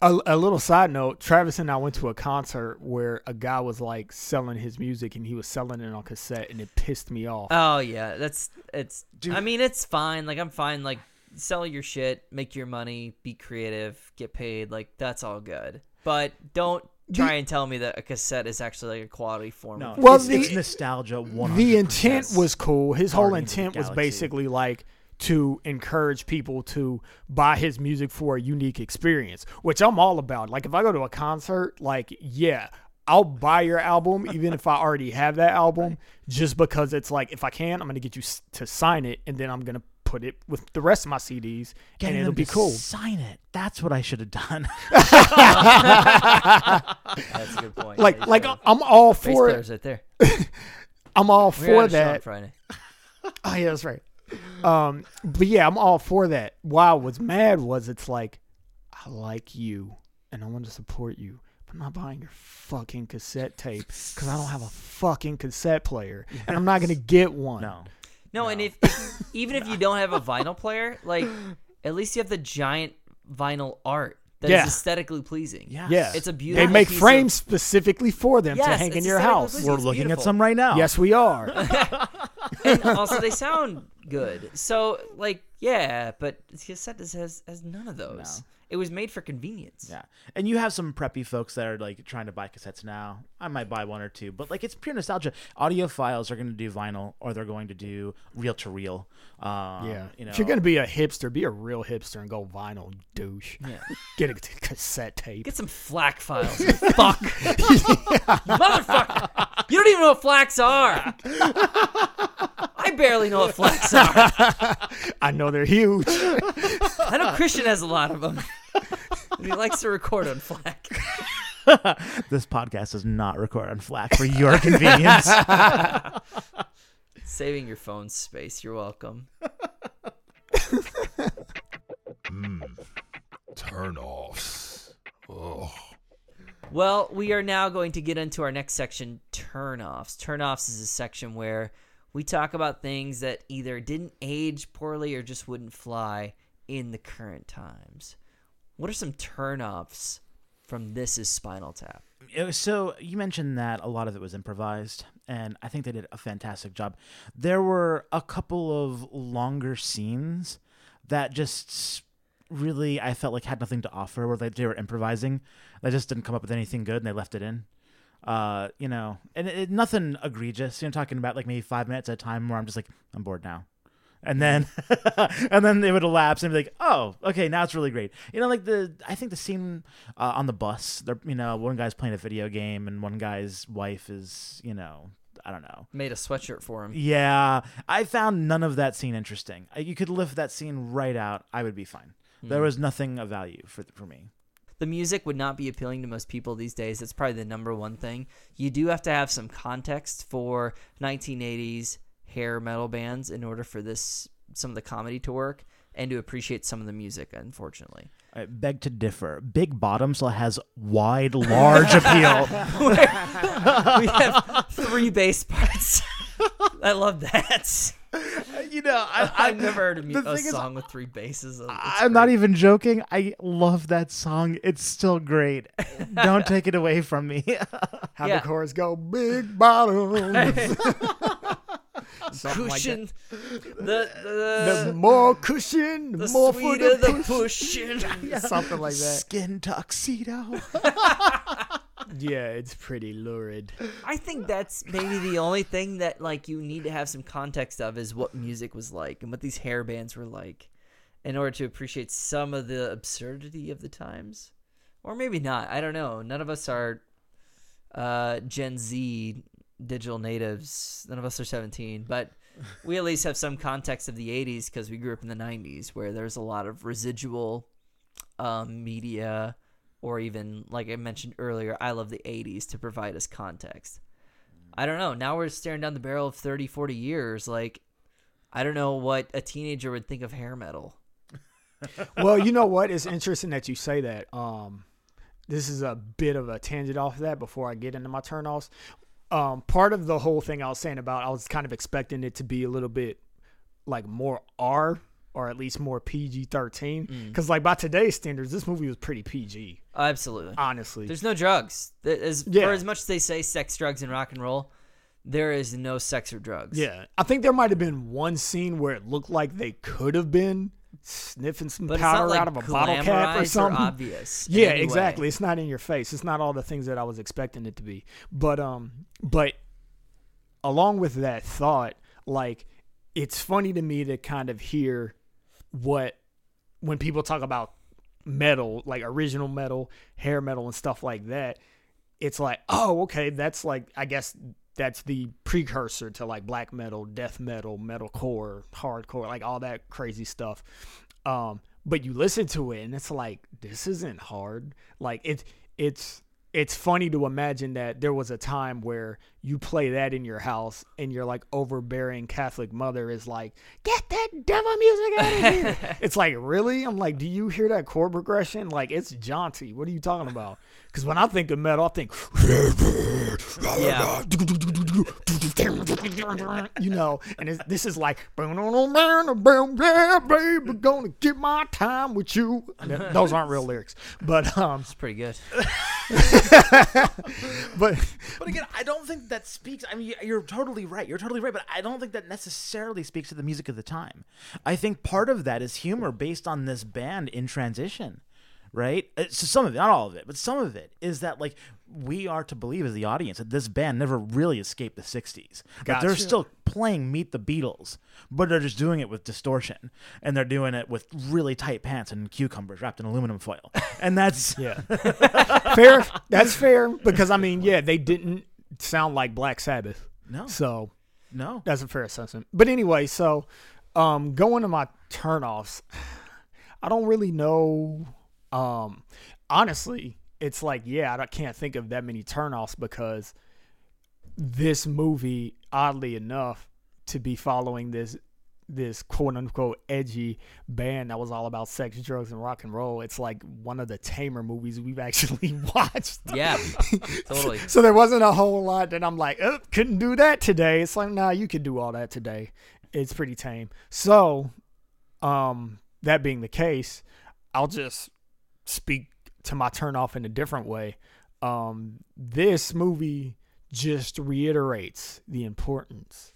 A, a little side note: Travis and I went to a concert where a guy was like selling his music, and he was selling it on cassette, and it pissed me off. oh yeah, that's it's. Dude. I mean, it's fine. Like I'm fine. Like sell your shit, make your money, be creative, get paid. Like that's all good. But don't try and tell me that a cassette is actually like a quality form. No, Well, it's, the- it's nostalgia. 100%. the intent was cool. His whole Guardians of the intent was basically like to encourage people to buy his music for a unique experience, which I'm all about. Like if I go to a concert, like yeah, I'll buy your album even if I already have that album, just because it's like if I can, I'm gonna get you s- to sign it, and then I'm gonna put it with the rest of my CDs, Getting and it'll them be to cool. Sign it. That's what I should have done. That's a good point. Like Yeah, like sure. I'm all bass for players right there. I'm all We for had a show on that. Friday. Oh yeah, that's right. Um, but yeah, I'm all for that. Why I was mad was it's like I like you and I want to support you, but I'm not buying your fucking cassette tape because I don't have a fucking cassette player and I'm not gonna get one. no. No, and if, if even if you don't have a vinyl player, like at least you have the giant vinyl art that is Yeah. aesthetically pleasing. Yeah. Yeah, It's a beautiful. They make piece frames specifically for them to hang in your house. pleasing. We're It's looking at some right now. Yes, we are. And also they sound good. So like yeah, but cassette has has, has none of those. No. It was made for convenience. Yeah. And you have some preppy folks that are like trying to buy cassettes now. I might buy one or two, but like it's pure nostalgia. Audiophiles are going to do vinyl or they're going to do reel to reel. Um, Yeah, You know, if you're gonna be a hipster, be a real hipster and go vinyl, douche. Yeah. Get a cassette tape. Get some FLAC files. Fuck. Motherfucker. You don't even know what FLACs are. I barely know what FLACs are. I know they're huge. I know Christian has a lot of them. And he likes to record on FLAC. this podcast does not record on FLAC for your convenience. Saving your phone space. You're welcome. Hmm. Turn offs. Oh. Well, we are now going to get into our next section, turnoffs. Turnoffs is a section where we talk about things that either didn't age poorly or just wouldn't fly in the current times. What are some turnoffs from This Is Spinal Tap? Was- so you mentioned that a lot of it was improvised, and I think they did a fantastic job. There were a couple of longer scenes that just really I felt like had nothing to offer, where they, they were improvising. They just didn't come up with anything good, and they left it in. Uh, you know, and it, it- nothing egregious. You know, talking about like maybe five minutes at a time, where I'm just like, I'm bored now. And then, and then it would elapse and be like, oh, okay, now it's really great. You know, like the, I think the scene uh, on the bus, they're, you know, one guy's playing a video game and one guy's wife is, you know, I don't know. Made a sweatshirt for him. Yeah, I found none of that scene interesting. You could lift that scene right out. I would be fine. There was nothing of value for for me. the music would not be appealing to most people these days. That's probably the number one thing. You do have to have some context for 1980s hair metal bands in order for this some of the comedy to work. and to appreciate some of the music. Unfortunately, I beg to differ. Big Bottom still has wide, large appeal. we have three bass parts. I love that. you know, I, I've never heard a, a thing is, song with three basses. It's I'm not even joking. I love that song. It's still great. Don't take it away from me. How Yeah. the chorus go? Big bottoms. Something like that. cushion. the The the, more cushion, the, the more for sweeter the the push. pushing. Something like that. Skin tuxedo. Yeah, it's pretty lurid. I think that's maybe the only thing that like you need to have some context of is what music was like and what these hair bands were like in order to appreciate some of the absurdity of the times. Or maybe not. I don't know. None of us are uh, Gen Z digital natives. None of us are 17, but we at least have some context of the 80s because we grew up in the 90s where there's a lot of residual um, media or even like I mentioned earlier, I love the 80s to provide us context. I don't know. Now we're staring down the barrel of 30, 40 years. Like, I don't know what a teenager would think of hair metal. well, you know what? It's interesting that you say that. Um, this is a bit of a tangent off of that before I get into my turnoffs. Um, part of the whole thing I was saying about I was kind of expecting it to be a little bit like more R or at least more PG thirteen because like by today's standards, this movie was pretty PG. Absolutely. Honestly, There's no drugs. As, Yeah. For as much as they say sex, drugs, and rock and roll, there is no sex or drugs. yeah, I think there might have been one scene where it looked like they could have been sniffing some But powder like out of a bottle cap or something. obvious. Yeah, way. exactly. It's not in your face. It's not all the things that I was expecting it to be. But um but along with that thought, like it's funny to me to kind of hear what when people talk about metal, like original metal, hair metal and stuff like that, it's like, "Oh, okay, that's like I guess that's the precursor to like black metal, death metal, metalcore, hardcore, like all that crazy stuff." Um, but you listen to it and it's like this isn't hard. Like it's it's it's funny to imagine that there was a time where you play that in your house and your like overbearing Catholic mother is like, "Get that devil music out of here!" it's like, really? I'm like, do you hear that chord progression? Like, it's jaunty. What are you talking about? Because when I think of metal, I think, Yeah. you know, and it's, this is like, baby, gonna get my time with you. Those aren't real lyrics, but um, It's pretty good. but But again, I don't think that speaks. I mean, you're totally right. You're totally right. But I don't think that necessarily speaks to the music of the time. I think part of that is humor based on this band in transition, right? Uh, So some of it, not all of it, but some of it is that like we are to believe as the audience that this band never really escaped the '60s. That they're still playing Meet the Beatles, but they're just doing it with distortion, and they're doing it with really tight pants and cucumbers wrapped in aluminum foil, and that's yeah, fair. That's fair because I mean, yeah, they didn't sound like Black Sabbath, no, so no. That's a fair assessment. But anyway, so um, going to my turnoffs, I don't really know. Um, honestly, it's like yeah, I can't think of that many turnoffs because this movie, oddly enough, to be following this this quote unquote edgy band that was all about sex, drugs, and rock and roll. It's like one of the tamer movies we've actually watched. Yeah, totally. So there wasn't a whole lot that I'm like, oh, couldn't do that today. It's like, nah, you could do all that today. It's pretty tame. So, um, that being the case, I'll just speak to my turn off in a different way. Um, this movie just reiterates the importance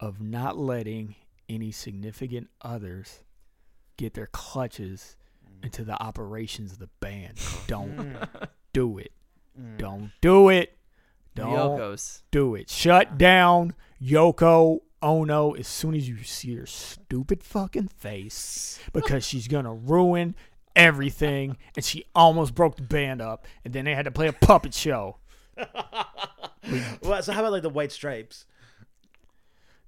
of not letting any significant others get their clutches into the operations of the band. Don't do it. Don't do it. Don't Yoko's. do it. Shut down Yoko Ono as soon as you see her stupid fucking face because she's gonna ruin everything and she almost broke the band up and then they had to play a puppet show. Well, so how about like the White Stripes?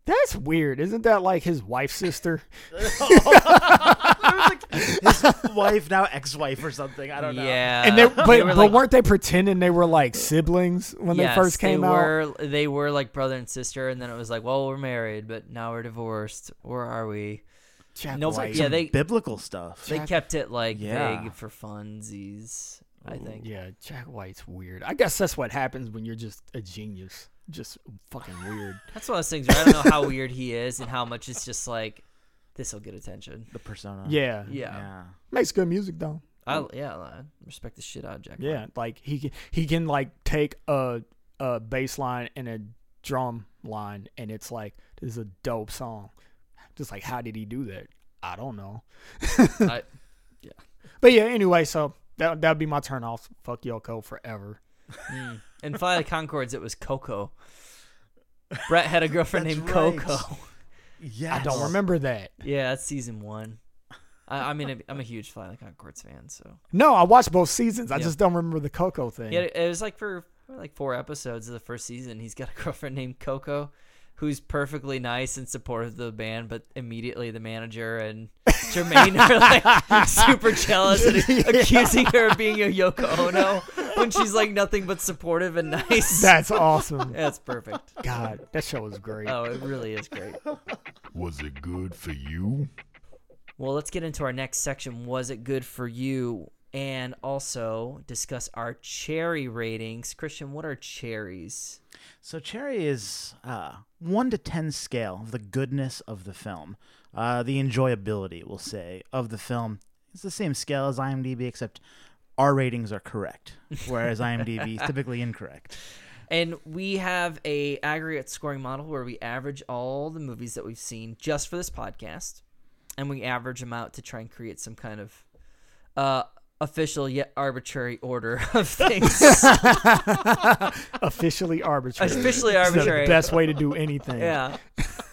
That's weird. Isn't that like his wife's sister? his wife now ex-wife or something. I don't know. Yeah. And they, but, they were but like- weren't they pretending they were like siblings when yes, they first came they out? Were, they were like brother and sister, and then it was like, well, we're married, but now we're divorced. Or are we? Jack Nobody- White. yeah, they- biblical stuff. They kept it like Yeah. vague for funsies. I think. Yeah, Jack White's weird. I guess that's what happens when you're just a genius. Just fucking weird. That's one of those things where I don't know how weird he is and how much it's just like this will get attention. the persona. Yeah. Yeah. Yeah. Makes good music though. I yeah, I respect the shit out of Jack. Yeah, White. like he can he can like take a a bass line and a drum line and it's like this is a dope song. Just like how did he do that? I don't know. I, But yeah, anyway, so that that'd be my turn off. Fuck Yoko forever. mm. And Fly the Conchords, it was Coco. Brett had a girlfriend named right. Coco. Yeah. I don't remember that. Yeah, that's season one. I, I mean, I'm a huge Fly the Conchords fan, so No, I watched both seasons. I Yeah. just don't remember the Coco thing. yeah, it was like for like four episodes of the first season. He's got a girlfriend named Coco, who's perfectly nice and supportive of the band, but immediately the manager and Jermaine are like super jealous and accusing her of being a Yoko Ono when she's like nothing but supportive and nice. That's awesome. That's perfect. God, that show was great. Oh, it really is great. Was it good for you? Well, let's get into our next section. Was it good for you? And also discuss our cherry ratings. Christian, what are cherries? So Cherry is uh, one to ten scale of the goodness of the film, uh, the enjoyability, we'll say, of the film. It's the same scale as IMDb, except our ratings are correct, whereas IMDb is typically incorrect. And we have a aggregate scoring model where we average all the movies that we've seen just for this podcast, and we average them out to try and create some kind of uh, official yet arbitrary order of things. Officially arbitrary. Officially It's arbitrary. The best way to do anything. Yeah.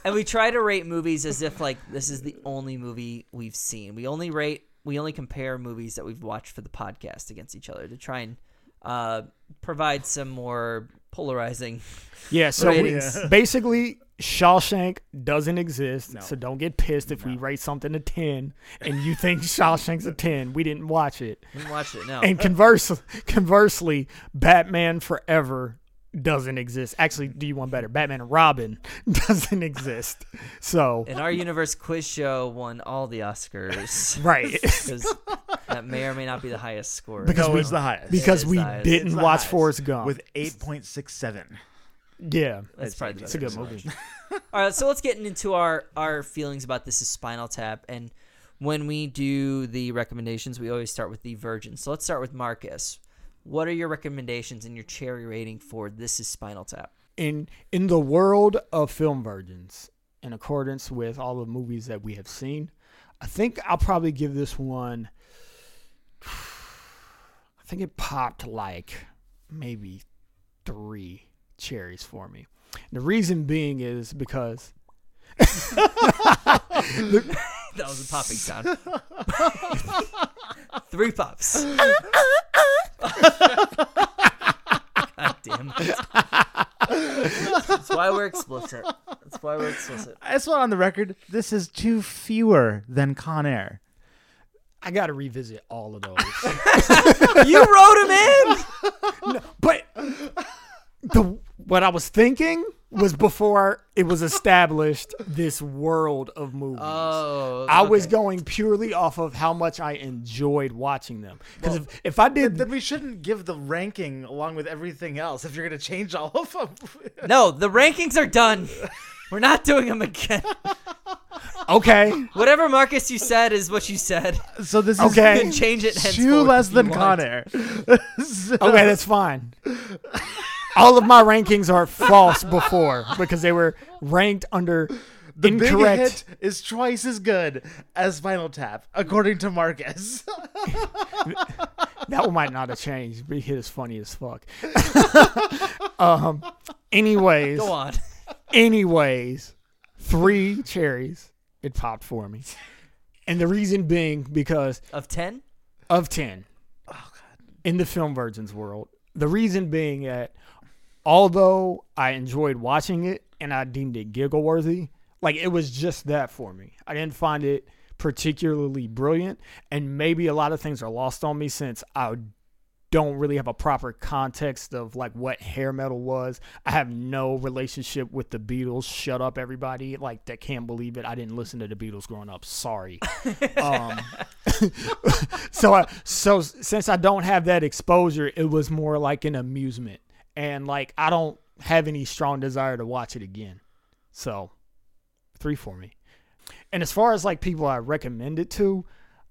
And we try to rate movies as if like this is the only movie we've seen. We only rate we only compare movies that we've watched for the podcast against each other to try and uh, provide some more polarizing Yeah, so we, Ratings. basically Shawshank doesn't exist. No. So don't get pissed if we rate something a 10 and you think Shawshank's a 10. We didn't watch it. we watched it now. And converse, conversely, Batman Forever doesn't exist. Actually, do you want better? Batman and Robin doesn't exist. So, And our universe quiz show won all the Oscars. right. That may or may not be the highest score. Because no, we- it's the highest. because we highest. didn't It's watch highest, Forrest Gump. with eight point six seven. yeah. That's probably the It's a good movie. All right, so let's get into our our feelings about this is Spinal Tap, and when we do the recommendations, we always start with the Virgin. So let's start with Marcus. What are your recommendations and your cherry rating for This is Spinal Tap? in in the world of film virgins, in accordance with all the movies that we have seen, I think I'll probably give this one. I think it popped like maybe three cherries for me. The reason being is because That was a popping sound. Three pops. God damn it. That's why we're explicit. That's why we're explicit. I just want on the record, this is two fewer than Con Air. I got to revisit all of those. You wrote him in. no, but the what I was thinking was before it was established this world of movies. Oh, I was going purely off of how much I enjoyed watching them. Because if, if I did, Then we shouldn't give the ranking along with everything else if you're going to change all of them. No, the rankings are done. We're not doing them again. okay, Whatever Marcus you said is what you said. so this is Okay. is You can change it. two henceforth less than want. Con Air. So- okay, that's fine. All of my rankings are false before because they were ranked under the incorrect. big hit is twice as good as Spinal Tap, according to Marcus. That one might not have changed. Big hit is funny as fuck. um. Anyways, Go on. anyways, three cherries. It popped for me, and the reason being because Of ten? of 10 Oh, in the film virgins world. The reason being that although I enjoyed watching it and I deemed it giggle worthy, like it was just that for me. I didn't find it particularly brilliant, and maybe a lot of things are lost on me since I don't really have a proper context of like what hair metal was. I have no relationship with the Beatles. Shut up, everybody! Like that can't believe it. I didn't listen to the Beatles growing up. Sorry. um, so I, so since I don't have that exposure, it was more like an amusement, and like I don't have any strong desire to watch it again. So three for me. And as far as like people I recommend it to,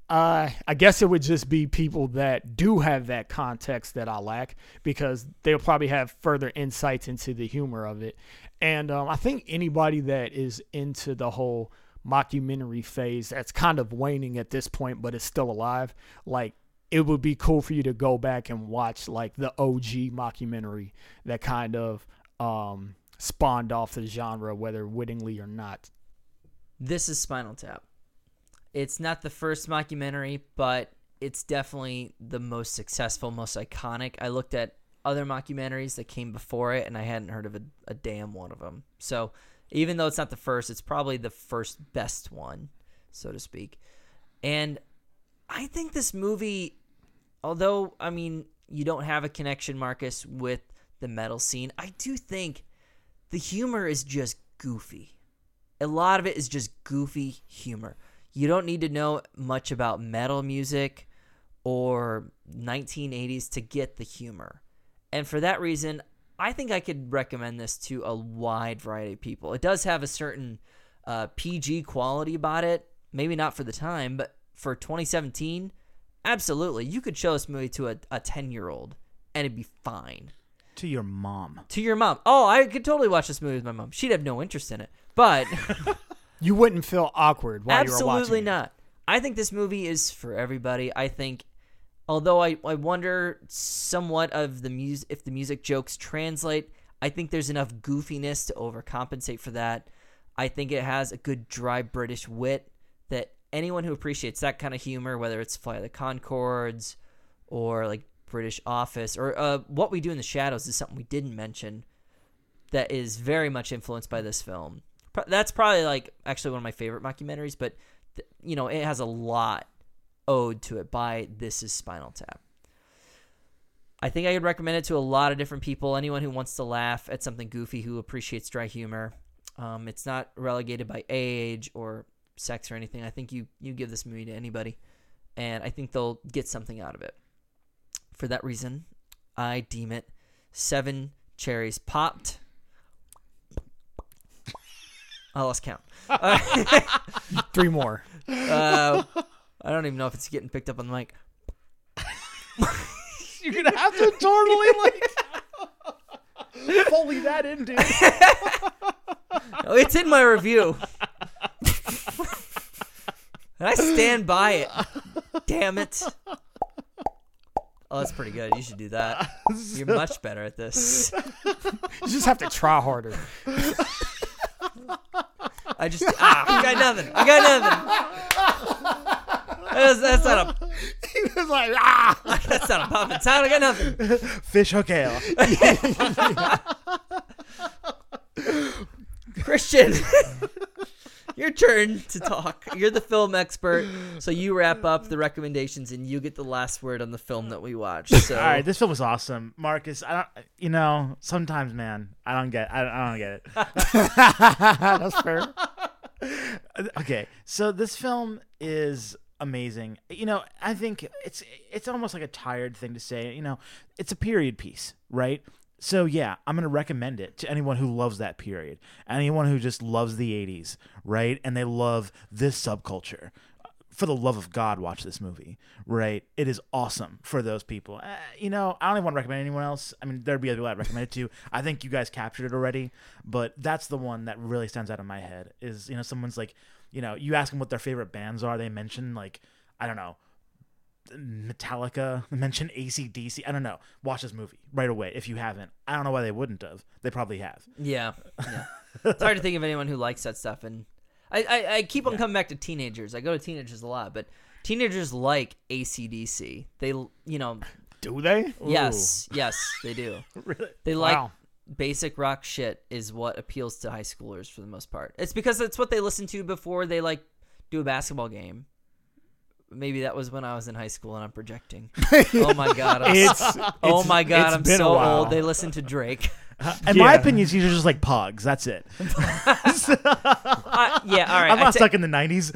uh, I guess it would just be people that do have that context that I lack because they'll probably have further insights into the humor of it. And um, I think anybody that is into the whole mockumentary phase that's kind of waning at this point, but is still alive, like it would be cool for you to go back and watch like the OG mockumentary that kind of um, spawned off the genre, whether wittingly or not. This is Spinal Tap. It's not the first mockumentary, but it's definitely the most successful, most iconic. I looked at other mockumentaries that came before it, and I hadn't heard of a, a damn one of them. So even though it's not the first, it's probably the first best one, so to speak. And I think this movie, although, I mean, you don't have a connection, Marcus, with the metal scene, I do think the humor is just goofy. A lot of it is just goofy humor. You don't need to know much about metal music or 1980s to get the humor. And for that reason, I think I could recommend this to a wide variety of people. It does have a certain uh, PG quality about it. Maybe not for the time, but for 2017, absolutely. You could show this movie to a, a 10 year old and it'd be fine. To your mom. To your mom. Oh, I could totally watch this movie with my mom. She'd have no interest in it. But You wouldn't feel awkward while you were watching. Absolutely it. not. I think this movie is for everybody. I think, although I, I wonder somewhat of the music if the music jokes translate. I think there's enough goofiness to overcompensate for that. I think it has a good dry British wit that anyone who appreciates that kind of humor, whether it's Fly the Conchords or like British Office or uh, What We Do in the Shadows, is something we didn't mention that is very much influenced by this film. That's probably like actually one of my favorite mockumentaries, but th- you know it has a lot owed to it by This Is Spinal Tap. I think I could recommend it to a lot of different people. Anyone who wants to laugh at something goofy, who appreciates dry humor. Um, it's not relegated by age or sex or anything. I think you you give this movie to anybody, and I think they'll get something out of it. For that reason, I deem it seven cherries popped. I lost count. Uh, Three more. uh, I don't even know if it's getting picked up on the mic. You're gonna have to totally like fully that in, dude. Oh, it's in my review. And I stand by it. Damn it. Oh, that's pretty good. You should do that. You're much better at this. You just have to try harder. I just ah, I got nothing. I got nothing. That's, that's not a he was like, ah. that's not a popping sound. I got nothing. Fish hook ale. Christian, your turn to talk. You're the film expert, so you wrap up the recommendations and you get the last word on the film that we watched. So All right, this film was awesome, Marcus. I don't, you know, sometimes, man, I don't get, I don't, I don't get it. That's fair. okay, so this film is amazing. You know, I think it's it's almost like a tired thing to say. You know, it's a period piece, right? So yeah, I'm gonna recommend it to anyone who loves that period, anyone who just loves the '80s, right? And they love this subculture. For the love of God, watch this movie, right? It is awesome for those people. Uh, you know, I don't even want to recommend anyone else. I mean, there'd be other people I'd recommend it to. I think you guys captured it already, but that's the one that really stands out in my head. Is you know, someone's like, you know, you ask them what their favorite bands are, they mention like, I don't know, Metallica, mention ACDC. I don't know. Watch this movie right away if you haven't. I don't know why they wouldn't have. They probably have. Yeah, yeah. it's hard to think of anyone who likes that stuff, and I, I, I keep on coming back to teenagers. I go to teenagers a lot, but teenagers like ACDC. They, you know, Do they? yes, yes, they do. Really? They like Wow. basic rock shit is what appeals to high schoolers for the most part. It's because it's what they listen to before they like do a basketball game. Maybe that was when I was in high school and I'm projecting. oh my god! I'm It's, oh it's- my god! it's I'm been a so while. old. They listen to Drake. Uh, in my Yeah. opinion, these are just like pogs. That's it. I, yeah, all right. I'm I not ta- stuck in the 90s.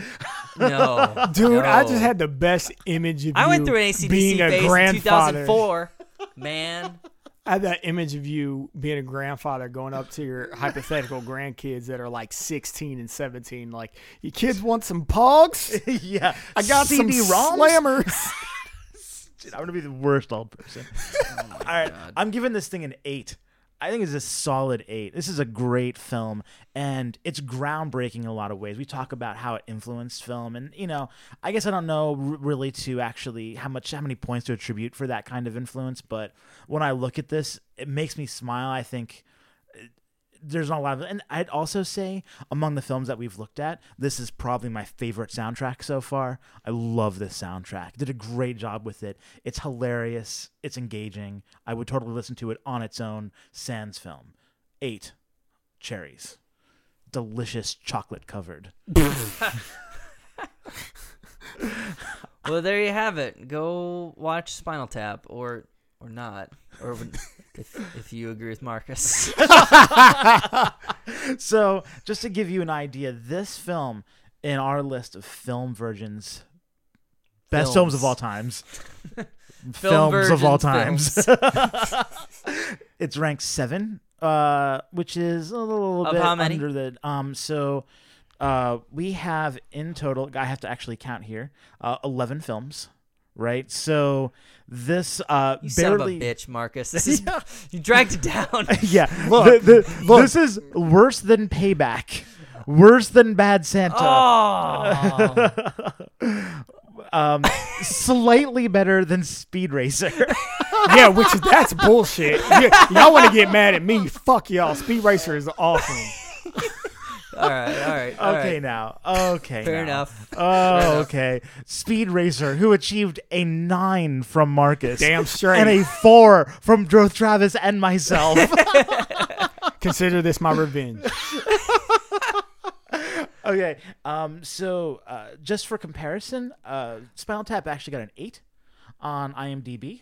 no, Dude, I no. just had the best image of I you went through an ACDC being a phase in grandfather. 2004. Man, I had that image of you being a grandfather going up to your hypothetical grandkids that are like 16 and 17. Like, you kids want some pogs? yeah. I got CD some ROMs. slammers. Dude, I'm gonna be the worst old person. Oh All right, I'm giving this thing an eight. I think it's a solid eight. This is a great film, and it's groundbreaking in a lot of ways. We talk about how it influenced film, and you know, I guess I don't know really to actually how much how many points to attribute for that kind of influence. But when I look at this, it makes me smile. I think there's not a lot of and I'd also say among the films that we've looked at, this is probably my favorite soundtrack so far. I love this soundtrack. Did a great job with it. It's hilarious. It's engaging. I would totally listen to it on its own. Sans film. Eight cherries. Delicious chocolate covered. well there you have it. Go watch Spinal Tap or or not, or if if you agree with Marcus. So, just to give you an idea, this film in our list of film virgins, best films, Films. of all times, Film films of all times, it's ranked seven, uh, which is a little Of bit under the. Um, so uh, we have in total. I have to actually count here. Uh, Eleven films, right? So this uh, You barely. son of a bitch, Marcus. This is you dragged it down. yeah, Look, the- the- this is worse than Payback, worse than Bad Santa. Oh, um, slightly better than Speed Racer. yeah, which is that's bullshit. Y- y'all want to get mad at me? Fuck y'all. Speed Racer is awesome. All right, all right, all okay, right. now. Okay, Fair now. enough. Oh, okay. Speed Racer, who achieved a nine from Marcus, Damn straight. and a four from Droth Travis and myself. Consider this my revenge. okay, um, so uh, just for comparison, uh, Spinal Tap actually got an eight on IMDb,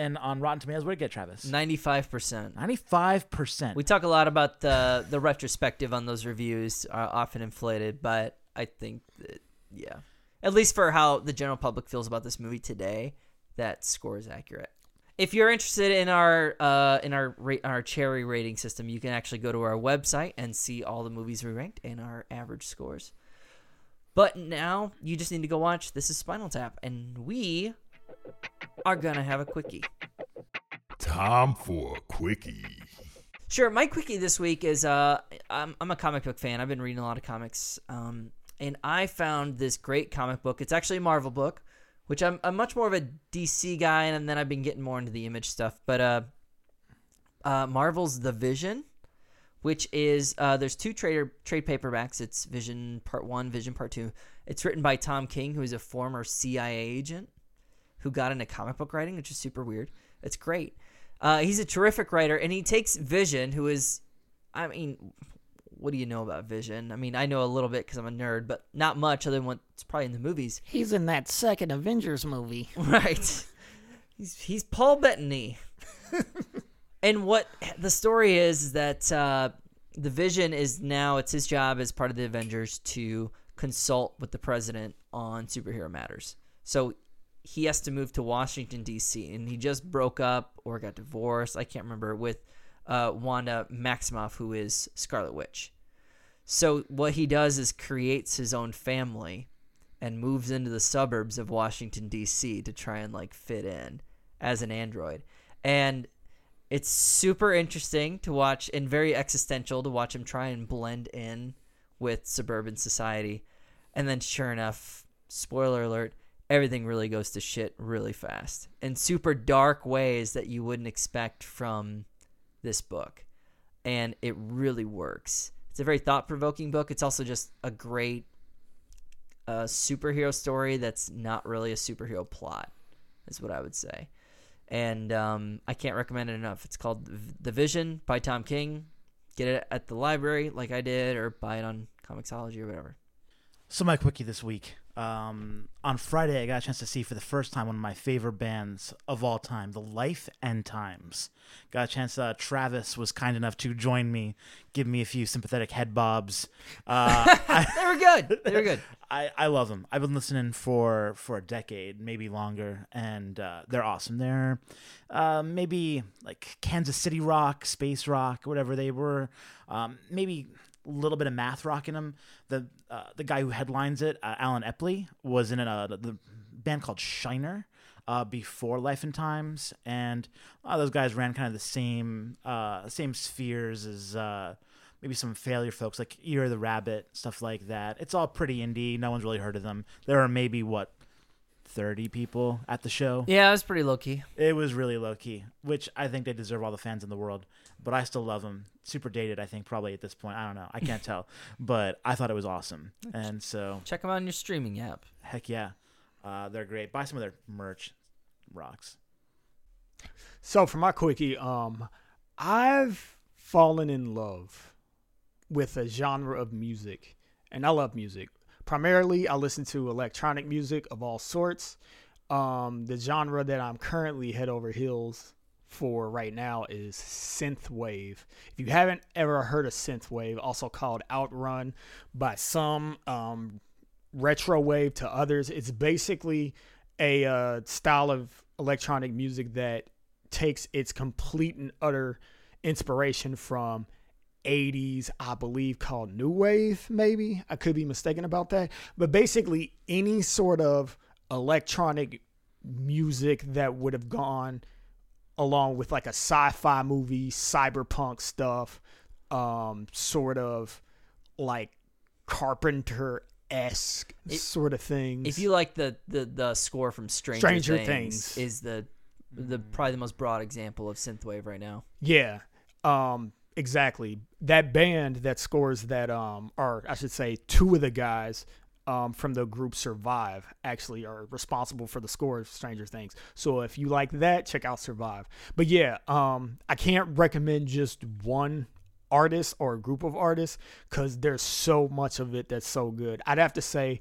and on Rotten Tomatoes, what did it get, Travis? Ninety-five percent. Ninety-five percent. We talk a lot about the the retrospective on those reviews are often inflated, but I think that yeah, at least for how the general public feels about this movie today, that score is accurate. If you're interested in our uh, in our ra- our cherry rating system, you can actually go to our website and see all the movies we ranked and our average scores. But now you just need to go watch This is Spinal Tap, and we are gonna have a quickie. Time for a quickie. Sure. My quickie this week is uh, I'm, I'm a comic book fan. I've been reading a lot of comics, um, and I found this great comic book. It's actually a Marvel book, which I'm, I'm much more of a DC guy, and then I've been getting more into the image stuff. But uh, uh, Marvel's The Vision, which is uh, there's two trade trade paperbacks. It's Vision Part One, Vision Part Two. It's written by Tom King, who is a former CIA agent who got into comic book writing, which is super weird. It's great. Uh, he's a terrific writer, and he takes Vision, who is, I mean, what do you know about Vision? I mean, I know a little bit because I'm a nerd, but not much other than what's probably in the movies. He's in that second Avengers movie. Right. He's he's Paul Bettany. and what the story is is that uh, the Vision is now it's his job as part of the Avengers to consult with the president on superhero matters. So he has to move to Washington D.C. and he just broke up or got divorced. I can't remember with uh, Wanda Maximoff, who is Scarlet Witch. So what he does is creates his own family and moves into the suburbs of Washington D.C. to try and like fit in as an android. And it's super interesting to watch and very existential to watch him try and blend in with suburban society. And then sure enough, spoiler alert, everything really goes to shit really fast in super dark ways that you wouldn't expect from this book. And it really works. It's a very thought provoking book. It's also just a great a superhero story that's not really a superhero plot, is what I would say. And um, I can't recommend it enough. It's called The Vision by Tom King. Get it at the library, like I did, or buy it on Comixology or whatever. So my quickie this week. Um, on Friday, I got a chance to see for the first time one of my favorite bands of all time, The Life and Times. Got a chance. Uh, Travis was kind enough to join me, give me a few sympathetic head bobs. Uh, I, They were good. They were good. I, I love them. I've been listening for for a decade, maybe longer, and uh, they're awesome. They're uh, maybe like Kansas City rock, space rock, whatever they were. Um, maybe little bit of math rock in them. The uh, the guy who headlines it, uh, Allen Epley, was in a the band called Shiner. Uh, before Life and Times, and a lot of those guys ran kind of the same uh, same spheres as uh, maybe some failure folks like Ear the Rabbit, stuff like that. It's all pretty indie. No one's really heard of them. There are maybe what thirty people at the show. Yeah, it was pretty low key. It was really low key, which I think they deserve all the fans in the world. But I still love them. Super dated, I think, probably at this point. I don't know. I can't tell. But I thought it was awesome. And so, Check them out on your streaming app. heck yeah. Uh, they're great. Buy some of their merch. Rocks. So for my quickie, um, I've fallen in love with a genre of music, and I love music. Primarily, I listen to electronic music of all sorts. Um, the genre that I'm currently head over heels for right now is synthwave. If you haven't ever heard of synthwave, also called outrun by some, um, retro wave to others, it's basically a uh, style of electronic music that takes its complete and utter inspiration from 80s, I believe, called New Wave, maybe. I could be mistaken about that. But basically, any sort of electronic music that would have gone along with like a sci fi movie, cyberpunk stuff, um, sort of like Carpenter esque sort of things. If you like the the, the score from Stranger, Stranger Things, Things. is the the probably the most broad example of synthwave right now. Yeah. Um exactly. That band that scores that um or I should say two of the guys um from the group Survive actually are responsible for the score of Stranger Things. So if you like that, check out Survive. But yeah, um I can't recommend just one artist or a group of artists cuz there's so much of it that's so good. I'd have to say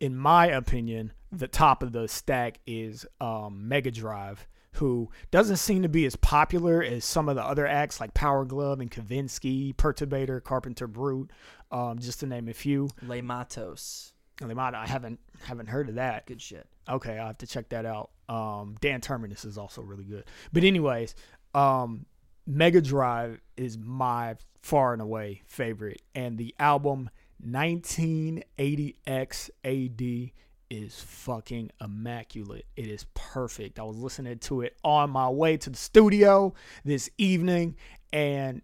in my opinion, the top of the stack is um, Mega Drive, who doesn't seem to be as popular as some of the other acts like Power Glove and Kavinsky, Perturbator, Carpenter Brut, um, just to name a few. Le Matos, they I haven't haven't heard of that. good shit. Okay, I'll have to check that out. Um, Dan Terminus is also really good. But anyways, um, Mega Drive is my far and away favorite, and the album 1980X AD is fucking immaculate. It is perfect. I was listening to it on my way to the studio this evening, and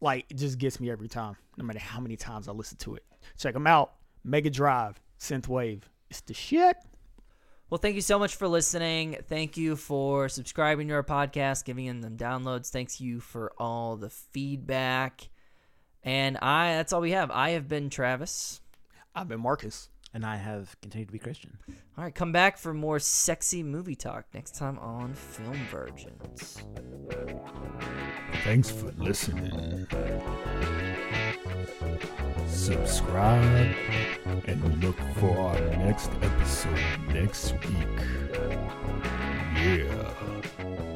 like it just gets me every time, no matter how many times I listen to it. Check them out. Mega Drive, Synthwave. It's the shit. Well, thank you so much for listening. Thank you for subscribing to our podcast, giving in them downloads. Thanks you for all the feedback. And I that's all we have. I have been Travis. I've been Marcus. And I have continued to be Christian. All right, come back for more sexy movie talk next time on Film Virgins. Thanks for listening. Subscribe and look for our next episode next week. Yeah.